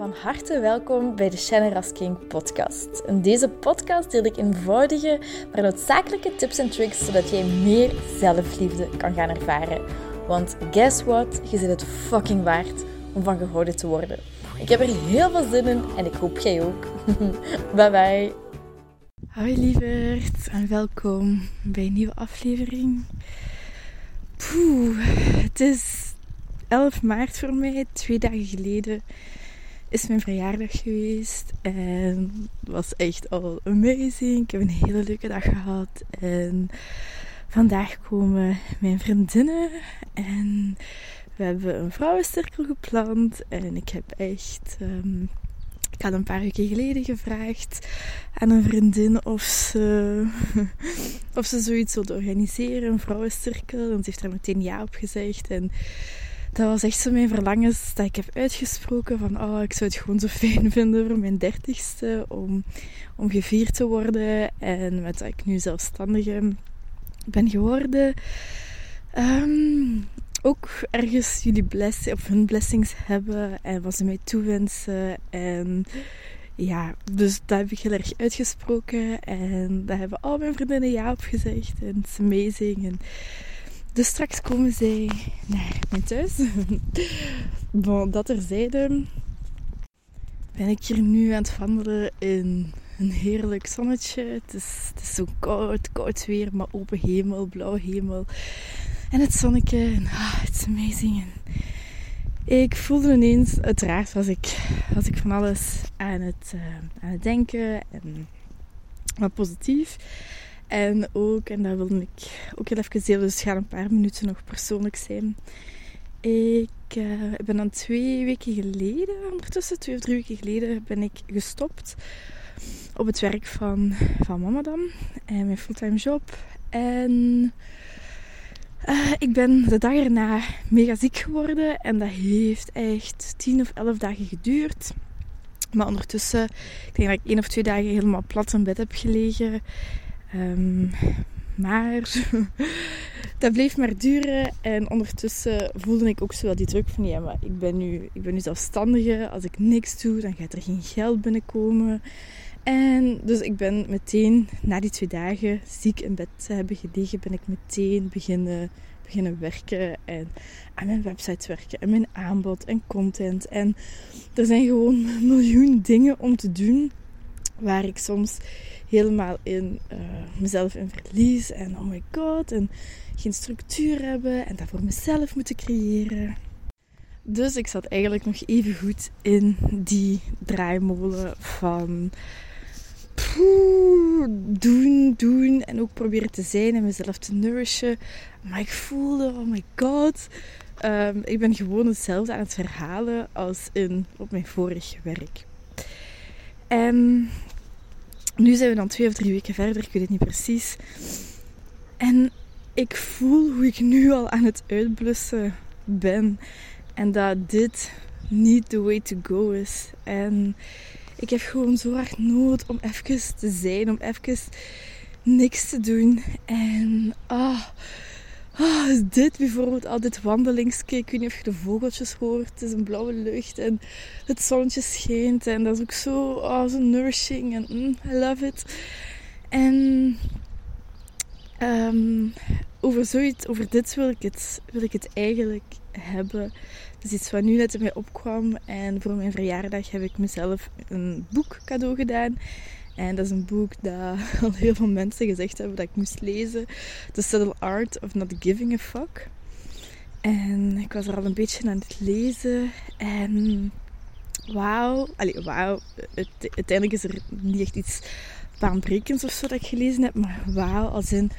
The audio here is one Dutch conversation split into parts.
Van harte welkom bij de Shannon Rasking podcast. In deze podcast deel ik eenvoudige, maar noodzakelijke tips en tricks zodat jij meer zelfliefde kan gaan ervaren. Want guess what? Je zit het fucking waard om van gehouden te worden. Ik heb er heel veel zin in en ik hoop jij ook. bye bye. Hoi lieverd en welkom bij een nieuwe aflevering. Poeh, het is 11 maart voor mij, twee dagen geleden is mijn verjaardag geweest. En het was echt al amazing. Ik heb een hele leuke dag gehad. En vandaag komen mijn vriendinnen. En we hebben een vrouwencirkel gepland. En ik heb echt. Um, ik had een paar weken geleden gevraagd aan een vriendin of ze, of ze zoiets wilde organiseren, een vrouwencirkel. En ze heeft er meteen ja op gezegd. En dat was echt zo mijn verlangens dat ik heb uitgesproken van oh, ik zou het gewoon zo fijn vinden voor mijn dertigste om, om gevierd te worden. En met dat ik nu zelfstandige ben geworden. Um, ook ergens jullie blessing, of hun blessings hebben en wat ze mij toewensen. En ja, dus dat heb ik heel erg uitgesproken. En daar hebben al mijn vriendinnen ja op gezegd. En het is amazing. Dus straks komen zij naar mijn thuis. bon, dat terzijde ben ik hier nu aan het wandelen in een heerlijk zonnetje. Het is, het is zo koud, koud weer, maar open hemel, blauwe hemel. En het zonnetje. Ah, is amazing. ik voelde ineens, uiteraard was ik, ik van alles aan het, uh, aan het denken en wat positief. En ook, en dat wilde ik ook heel even delen, dus gaat een paar minuten nog persoonlijk zijn. Ik uh, ben dan twee weken geleden, ondertussen twee of drie weken geleden, ben ik gestopt op het werk van, van mama dan. En mijn fulltime job. En uh, ik ben de dag erna mega ziek geworden. En dat heeft echt tien of elf dagen geduurd. Maar ondertussen, ik denk dat ik één of twee dagen helemaal plat in bed heb gelegen. Um, maar dat bleef maar duren. En ondertussen voelde ik ook zo wel die druk van ja, maar ik ben nu, ik ben zelfstandige. Als ik niks doe, dan gaat er geen geld binnenkomen. En dus ik ben meteen, na die twee dagen ziek in bed te hebben gelegen, ben ik meteen beginnen, beginnen werken. En aan mijn website werken. En mijn aanbod en content. En er zijn gewoon een miljoen dingen om te doen. Waar ik soms helemaal in uh, mezelf in verlies. En oh my god. En geen structuur hebben. En dat voor mezelf moeten creëren. Dus ik zat eigenlijk nog even goed in die draaimolen van doen, doen en ook proberen te zijn en mezelf te nourishen. Maar ik voelde, oh my god, um, ik ben gewoon hetzelfde aan het verhalen als in, op mijn vorige werk. En nu zijn we dan twee of drie weken verder, ik weet het niet precies. En ik voel hoe ik nu al aan het uitblussen ben. En dat dit niet the way to go is. En ik heb gewoon zo hard nood om even te zijn, om even niks te doen. En ah, ah dit bijvoorbeeld, al dit wandelingsje. Ik weet niet of je de vogeltjes hoort. Het is een blauwe lucht en het zonnetje schijnt. En dat is ook zo, oh, zo nourishing. En mm, I love it. En um, over zoiets, over dit wil ik het, wil ik het eigenlijk hebben. Is iets wat nu net in mij opkwam. En voor mijn verjaardag heb ik mezelf een boek cadeau gedaan. En dat is een boek dat al heel veel mensen gezegd hebben dat ik moest lezen. The Subtle Art of Not Giving a Fuck. En ik was er al een beetje aan het lezen. En wauw. Allee, wauw. Uiteindelijk is er niet echt iets baanbrekends of zo dat ik gelezen heb. Maar wauw, als in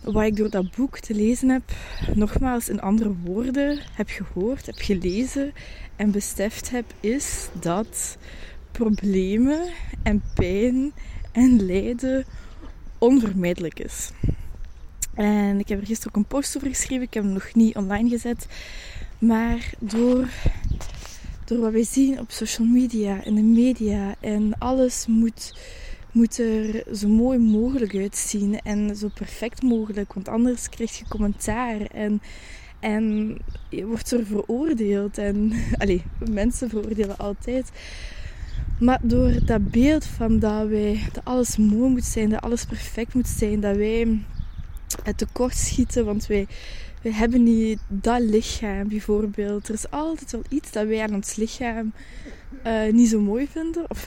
wat ik door dat boek te lezen heb, nogmaals in andere woorden heb gehoord, heb gelezen en beseft heb, is dat problemen en pijn en lijden onvermijdelijk is. En ik heb er gisteren ook een post over geschreven, ik heb hem nog niet online gezet. Maar door, door wat we zien op social media, in de media en alles moet moet er zo mooi mogelijk uitzien en zo perfect mogelijk, want anders krijg je commentaar. En, En je wordt er veroordeeld. En allez, mensen veroordelen altijd. Maar door dat beeld van dat wij dat alles mooi moet zijn, dat alles perfect moet zijn, dat wij het tekort schieten, want wij, wij hebben niet dat lichaam bijvoorbeeld. Er is altijd wel iets dat wij aan ons lichaam uh, niet zo mooi vinden. Of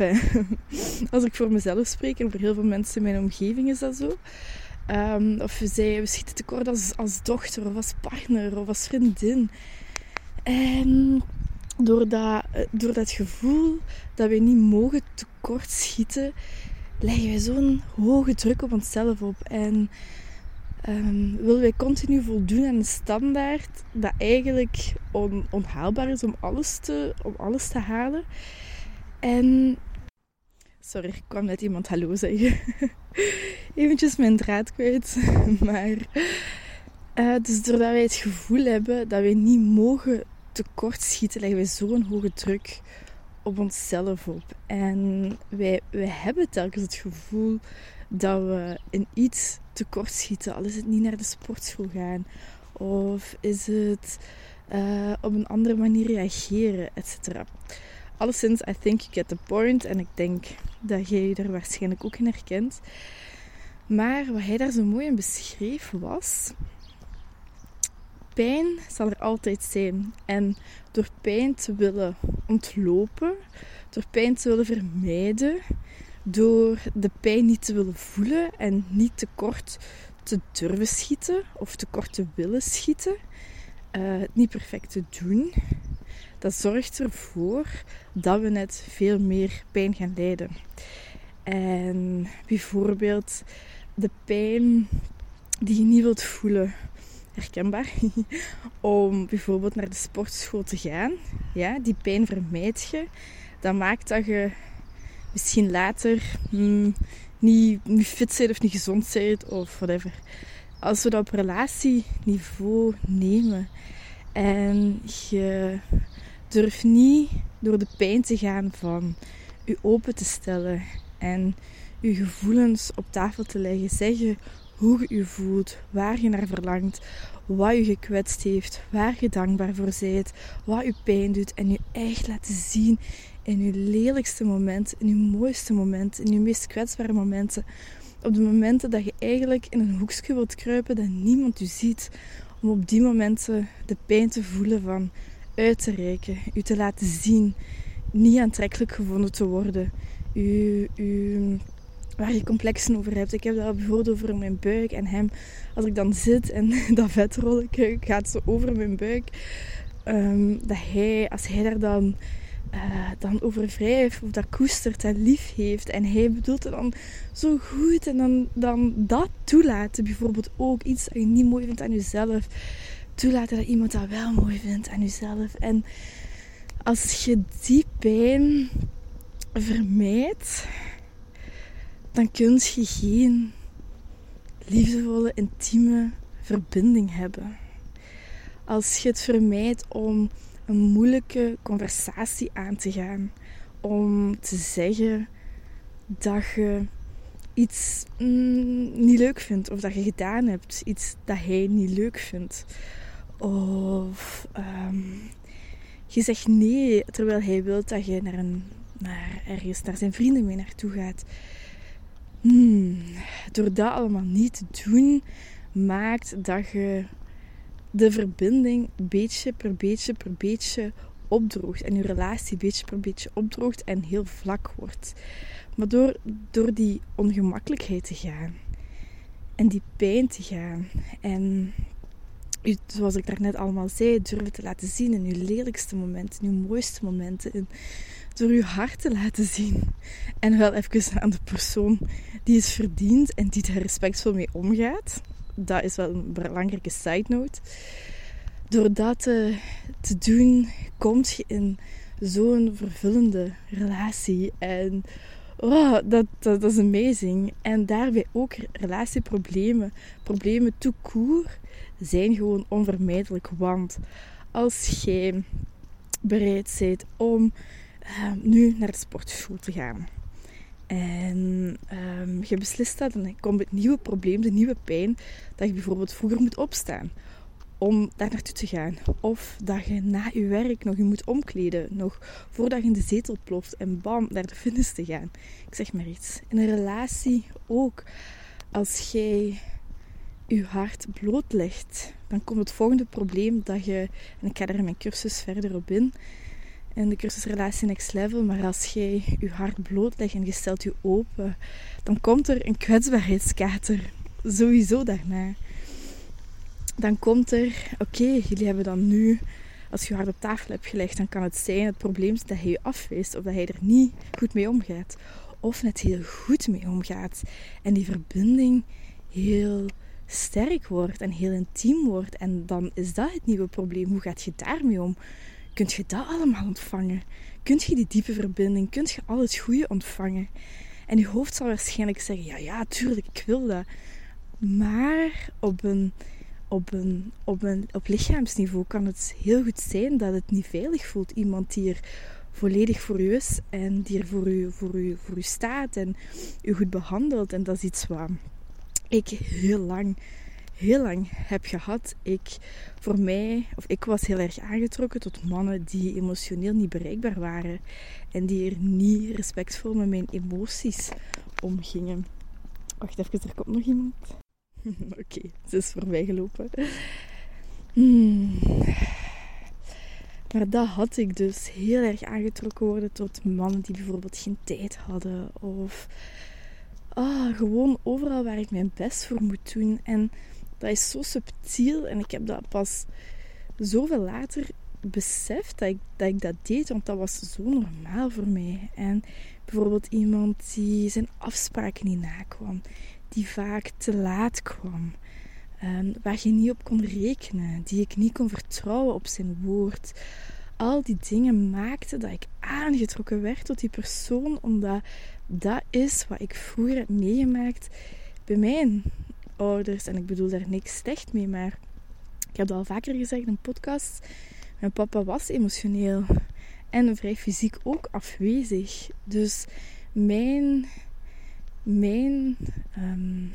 als ik voor mezelf spreek en voor heel veel mensen in mijn omgeving is dat zo. Um, of we, zeggen, we schieten tekort als, als dochter of als partner of als vriendin. En door dat, eh, door dat gevoel dat we niet mogen tekortschieten, leggen wij zo'n hoge druk op onszelf op. En um, willen wij continu voldoen aan een standaard dat eigenlijk on, onhaalbaar is om alles, te, om alles te halen. En Sorry, ik kwam net iemand hallo zeggen. Eventjes mijn draad kwijt. Maar uh, dus doordat wij het gevoel hebben dat wij niet mogen tekortschieten, leggen wij zo'n hoge druk op onszelf op. En wij, wij hebben telkens het gevoel dat we in iets tekortschieten. Al is het niet naar de sportschool gaan. Of is het uh, op een andere manier reageren, etc. Alleszins, I think you get the point. En ik denk dat jij er waarschijnlijk ook in herkent. Maar wat hij daar zo mooi in beschreef was... Pijn zal er altijd zijn. En door pijn te willen ontlopen, door pijn te willen vermijden, door de pijn niet te willen voelen en niet te kort te durven schieten of te kort te willen schieten, uh, het niet perfect te doen, dat zorgt ervoor dat we net veel meer pijn gaan lijden. En bijvoorbeeld de pijn die je niet wilt voelen, herkenbaar, om bijvoorbeeld naar de sportschool te gaan. Ja, die pijn vermijd je. Dat maakt dat je misschien later hmm, niet, niet fit bent of niet gezond bent of whatever. Als we dat op relatieniveau nemen en je durft niet door de pijn te gaan van je open te stellen en je gevoelens op tafel te leggen. Zeggen hoe je je voelt, waar je naar verlangt, wat je gekwetst heeft, waar je dankbaar voor bent, wat je pijn doet en je echt laten zien in je lelijkste momenten, in je mooiste momenten, in je meest kwetsbare momenten. Op de momenten dat je eigenlijk in een hoekje wilt kruipen dat niemand u ziet, om op die momenten de pijn te voelen van uit te reiken, u te laten zien, niet aantrekkelijk gevonden te worden, u, u, waar je complexen over hebt. Ik heb dat bijvoorbeeld over mijn buik en hem, als ik dan zit en dat vetrolletje gaat zo over mijn buik, um, dat hij, als hij daar dan uh, dan over wrijft of dat koestert en lief heeft. En hij bedoelt het dan zo goed. En dan, dan dat toelaten, bijvoorbeeld ook iets dat je niet mooi vindt aan jezelf toelaten dat iemand dat wel mooi vindt aan jezelf. En als je die pijn vermijdt, dan kun je geen liefdevolle, intieme verbinding hebben. Als je het vermijdt om een moeilijke conversatie aan te gaan, om te zeggen dat je iets mm, niet leuk vindt of dat je gedaan hebt, iets dat hij niet leuk vindt. Of um, je zegt nee terwijl hij wil dat je naar, een, naar ergens naar zijn vrienden mee naartoe gaat. Hmm, door dat allemaal niet te doen, maakt dat je de verbinding beetje per beetje per beetje opdroogt. En je relatie beetje per beetje opdroogt en heel vlak wordt. Maar door, door die ongemakkelijkheid te gaan en die pijn te gaan en zoals ik daarnet allemaal zei, durven te laten zien in je lelijkste momenten, in je mooiste momenten. In, door je hart te laten zien. En wel even aan de persoon die het verdient en die er respectvol mee omgaat. Dat is wel een belangrijke side note. Door dat te, doen, kom je in zo'n vervullende relatie. En oh, dat, dat, dat, is amazing. En daarbij ook relatieproblemen, problemen tout court, zijn gewoon onvermijdelijk. Want als jij bereid bent om uh, nu naar de sportschool te gaan. En um, je beslist dat, dan komt het nieuwe probleem, de nieuwe pijn, dat je bijvoorbeeld vroeger moet opstaan. om daar naartoe te gaan. Of dat je na je werk nog je moet omkleden, nog voordat je in de zetel ploft en bam, naar de fitness te gaan. Ik zeg maar iets. In een relatie ook. Als jij je hart blootlegt, dan komt het volgende probleem dat je, en ik ga daar in mijn cursus verder op in, in de cursus Relatie Next Level, maar als jij je hart blootlegt en je stelt je open, dan komt er een kwetsbaarheidskater. Sowieso daarna. Dan komt er, oké, jullie hebben dan nu, als je je hart op tafel hebt gelegd, dan kan het zijn, het probleem is dat hij je afweest of dat hij er niet goed mee omgaat. Of net heel goed mee omgaat. En die verbinding heel sterk wordt en heel intiem wordt. En dan is dat het nieuwe probleem. Hoe gaat je daarmee om? Kunt je dat allemaal ontvangen? Kunt je die diepe verbinding? Kunt je al het goede ontvangen? En je hoofd zal waarschijnlijk zeggen: ja, ja, tuurlijk, ik wil dat. Maar op een, op een, op een op lichaamsniveau kan het heel goed zijn dat het niet veilig voelt. Iemand die er volledig voor u is en die er voor u, voor u, voor u staat en u goed behandelt. En dat is iets wat ik heel lang, heel lang heb gehad. Ik, voor mij, of ik was heel erg aangetrokken tot mannen die emotioneel niet bereikbaar waren en die er niet respectvol met mijn emoties omgingen. Wacht even, er komt nog iemand. Oké, ze is voorbij gelopen. Hmm. Maar dat had ik dus heel erg aangetrokken worden tot mannen die bijvoorbeeld geen tijd hadden of ah, gewoon overal waar ik mijn best voor moet doen. En dat is zo subtiel en ik heb dat pas zoveel later beseft dat ik, dat dat deed, want dat was zo normaal voor mij. En bijvoorbeeld iemand die zijn afspraken niet nakwam, die vaak te laat kwam, um, waar je niet op kon rekenen, die ik niet kon vertrouwen op zijn woord. Al die dingen maakten dat ik aangetrokken werd tot die persoon, omdat dat is wat ik vroeger heb meegemaakt bij mijn ouders. En ik bedoel daar niks slecht mee, maar ik heb al vaker gezegd in podcast. Mijn papa was emotioneel en vrij fysiek ook afwezig. Dus mijn, mijn um,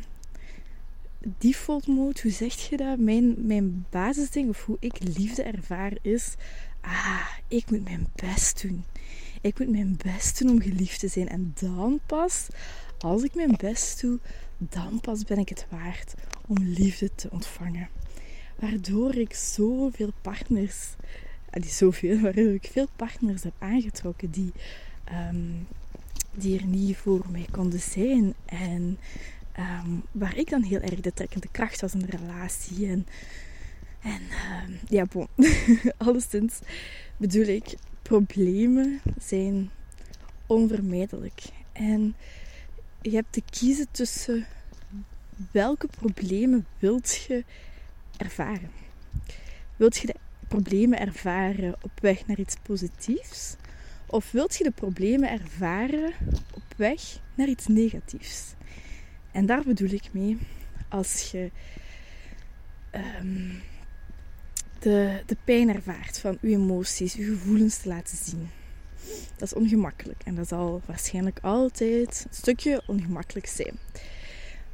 default mode, hoe zeg je dat? Mijn, mijn basisding of hoe ik liefde ervaar is: ah, ik moet mijn best doen. Ik moet mijn best doen om geliefd te zijn. En dan pas, als ik mijn best doe, dan pas ben ik het waard om liefde te ontvangen. Waardoor ik zoveel partners, die zoveel, waardoor ik veel partners heb aangetrokken die, um, die er niet voor mij konden zijn. En um, waar ik dan heel erg de trekkende kracht was in de relatie. En, en um, ja, bon. alleszins bedoel ik, problemen zijn onvermijdelijk. En je hebt te kiezen tussen welke problemen wilt je ervaren. Wilt je de problemen ervaren op weg naar iets positiefs? Of wilt je de problemen ervaren op weg naar iets negatiefs? En daar bedoel ik mee als je um, de, de pijn ervaart van uw emoties, uw gevoelens te laten zien. Dat is ongemakkelijk en dat zal waarschijnlijk altijd een stukje ongemakkelijk zijn.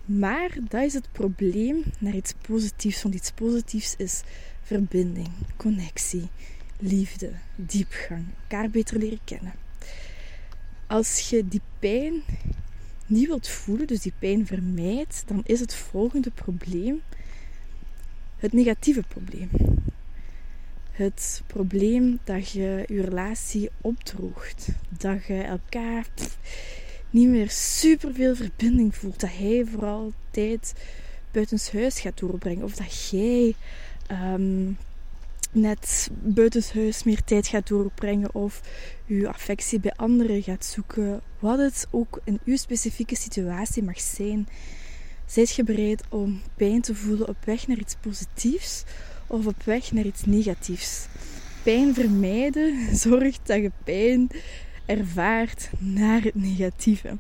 Maar dat is het probleem naar iets positiefs. Want iets positiefs is verbinding, connectie, liefde, diepgang, elkaar beter leren kennen. Als je die pijn niet wilt voelen, dus die pijn vermijdt, dan is het volgende probleem het negatieve probleem het probleem dat je je relatie opdroogt. Dat je elkaar niet meer superveel verbinding voelt. Dat hij vooral tijd buitenshuis gaat doorbrengen. Of dat jij um, net buitenshuis meer tijd gaat doorbrengen. Of je affectie bij anderen gaat zoeken. Wat het ook in uw specifieke situatie mag zijn. Zijt je bereid om pijn te voelen op weg naar iets positiefs? Of op weg naar iets negatiefs. Pijn vermijden zorgt dat je pijn ervaart naar het negatieve.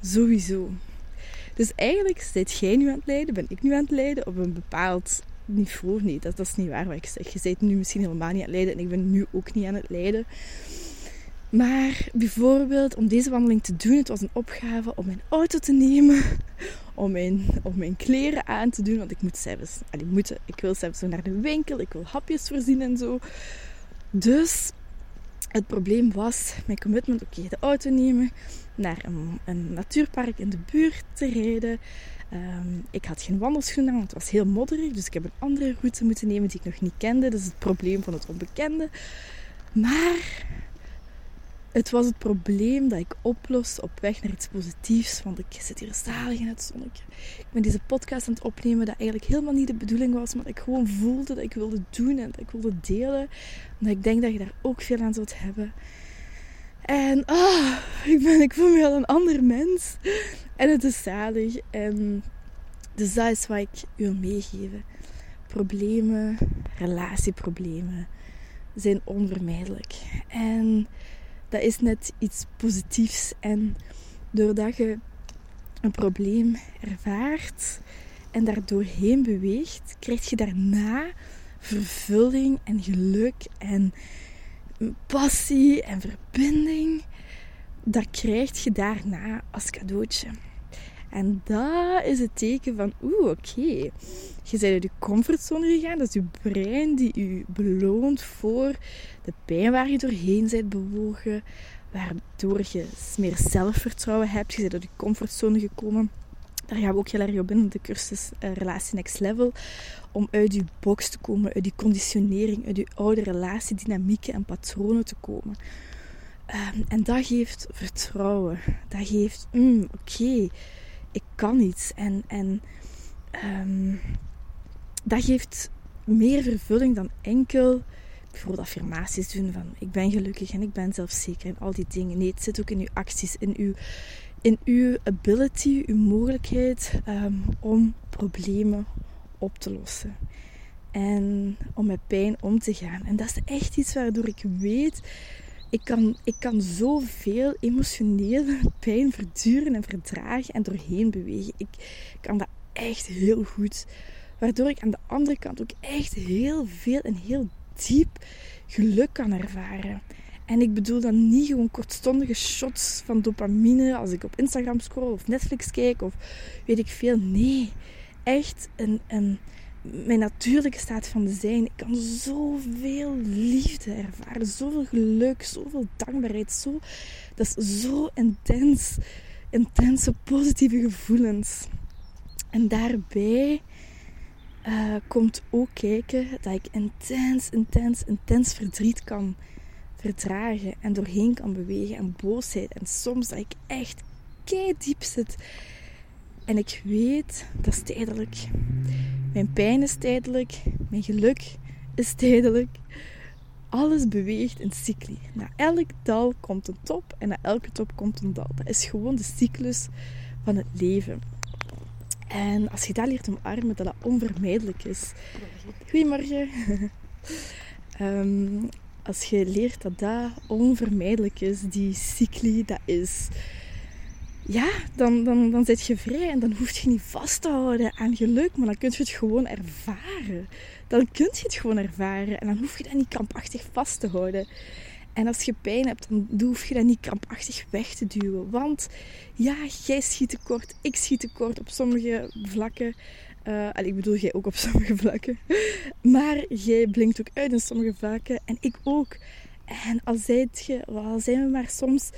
Sowieso. Dus eigenlijk zit jij nu aan het lijden, ben ik nu aan het lijden op een bepaald niveau. Nee, dat, dat is niet waar wat ik zeg. Je bent nu misschien helemaal niet aan het lijden en ik ben nu ook niet aan het lijden. Maar bijvoorbeeld om deze wandeling te doen, het was een opgave om mijn auto te nemen, om mijn, om mijn kleren aan te doen. Want ik moet zelfs, allee, moeten, ik wil zelfs zo naar de winkel, ik wil hapjes voorzien en zo. Dus het probleem was mijn commitment, oké, de auto nemen, naar een, natuurpark in de buurt te rijden. Ehm, ik had geen wandelschoenen aan, het was heel modderig. Dus ik heb een andere route moeten nemen die ik nog niet kende. Dat is het probleem van het onbekende. Maar het was het probleem dat ik oplos op weg naar iets positiefs. Want ik zit hier zalig in het zonnetje. Ik ben deze podcast aan het opnemen dat eigenlijk helemaal niet de bedoeling was. Maar ik gewoon voelde dat ik wilde doen en dat ik wilde delen. Omdat ik denk dat je daar ook veel aan zult hebben. En ah, ik, ben, ik voel me al een ander mens. En het is zalig. En dus dat is wat ik u wil meegeven. Problemen, relatieproblemen zijn onvermijdelijk. En dat is net iets positiefs. En doordat je een probleem ervaart en daar doorheen beweegt, krijg je daarna vervulling en geluk en passie en verbinding. Dat krijg je daarna als cadeautje. En dat is het teken van, oeh, oké. Je bent uit je comfortzone gegaan. Dat is je brein die je beloont voor de pijn waar je doorheen bent bewogen. Waardoor je meer zelfvertrouwen hebt. Je bent uit je comfortzone gekomen. Daar gaan we ook heel erg op in de cursus uh, Relatie Next Level. Om uit je box te komen, uit die conditionering, uit je oude relatiedynamieken en patronen te komen. Um, en dat geeft vertrouwen. Dat geeft, mm, oké, ik kan iets. En, en um, dat geeft meer vervulling dan enkel bijvoorbeeld affirmaties doen van ik ben gelukkig en ik ben zelfzeker en al die dingen. Nee, het zit ook in uw acties, in uw, in uw ability, uw mogelijkheid um, om problemen op te lossen. En om met pijn om te gaan. En dat is echt iets waardoor ik weet ik kan, ik kan zoveel emotionele pijn verduren en verdragen en doorheen bewegen. Ik kan dat echt heel goed. Waardoor ik aan de andere kant ook echt heel veel en heel diep geluk kan ervaren. En ik bedoel dan niet gewoon kortstondige shots van dopamine als ik op Instagram scroll of Netflix kijk of weet ik veel. Nee, echt een, een, mijn natuurlijke staat van zijn. Ik kan zoveel liefde ervaren, zoveel geluk, zoveel dankbaarheid. Zo, dat is zo intens, intense positieve gevoelens. En daarbij uh, komt ook kijken dat ik intens, intens, intens verdriet kan verdragen en doorheen kan bewegen en boosheid. En soms dat ik echt kei diep zit. En ik weet dat is tijdelijk. Mijn pijn is tijdelijk, mijn geluk is tijdelijk. Alles beweegt in cycli. Na elk dal komt een top en na elke top komt een dal. Dat is gewoon de cyclus van het leven. En als je dat leert omarmen, dat dat onvermijdelijk is. Goedemorgen. um, als je leert dat dat onvermijdelijk is, die cycli, dat is ja, dan, dan, dan zit je vrij en dan hoef je niet vast te houden aan geluk, maar dan kun je het gewoon ervaren. Dan kun je het gewoon ervaren en dan hoef je dat niet krampachtig vast te houden. En als je pijn hebt, dan hoef je dat niet krampachtig weg te duwen. Want ja, jij schiet tekort, ik schiet tekort op sommige vlakken. Uh, ik bedoel, jij ook op sommige vlakken. Maar jij blinkt ook uit in sommige vlakken en ik ook. En al, zijt je, al zijn we maar soms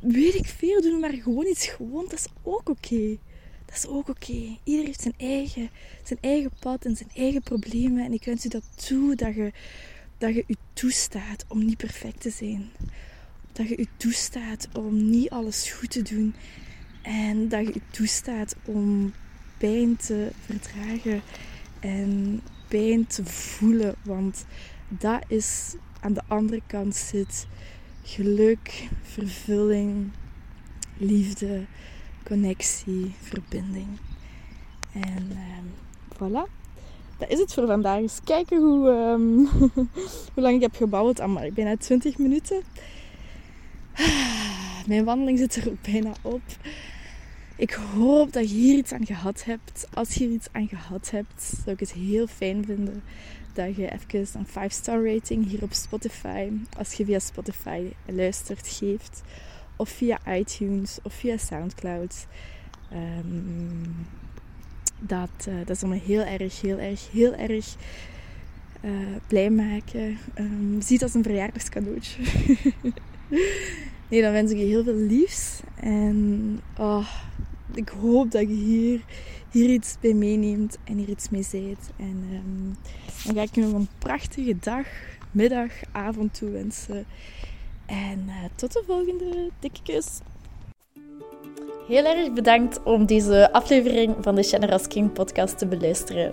weet ik veel, doen maar gewoon iets gewoon. Dat is ook oké. Dat is ook oké. Ieder heeft zijn eigen, zijn eigen pad en zijn eigen problemen. En ik wens u dat toe, dat je, dat je u toestaat om niet perfect te zijn. Dat je u toestaat om niet alles goed te doen. En dat je u toestaat om pijn te verdragen en pijn te voelen. Want dat is aan de andere kant zit geluk, vervulling, liefde, connectie, verbinding. En uh, voilà. Dat is het voor vandaag. Eens kijken hoe, um, hoe lang ik heb gebouwd. Ah, ik ben na 20 minuten. Mijn wandeling zit er ook bijna op. Ik hoop dat je hier iets aan gehad hebt. Als je hier iets aan gehad hebt, zou ik het heel fijn vinden dat je even een 5-star rating hier op Spotify, als je via Spotify luistert, geeft. Of via iTunes of via Soundcloud. Ehm, dat, uh, dat zal me heel erg, heel erg, heel erg uh, blij maken. Um, zie het als een verjaardagscadeautje. nee, dan wens ik je heel veel liefs. En oh, ik hoop dat je hier, hier iets bij meeneemt en hier iets mee zet. En um, dan ga ik je nog een prachtige dag, middag, avond toewensen. En uh, tot de volgende dikke kus. Heel erg bedankt om deze aflevering van de Generous King podcast te beluisteren.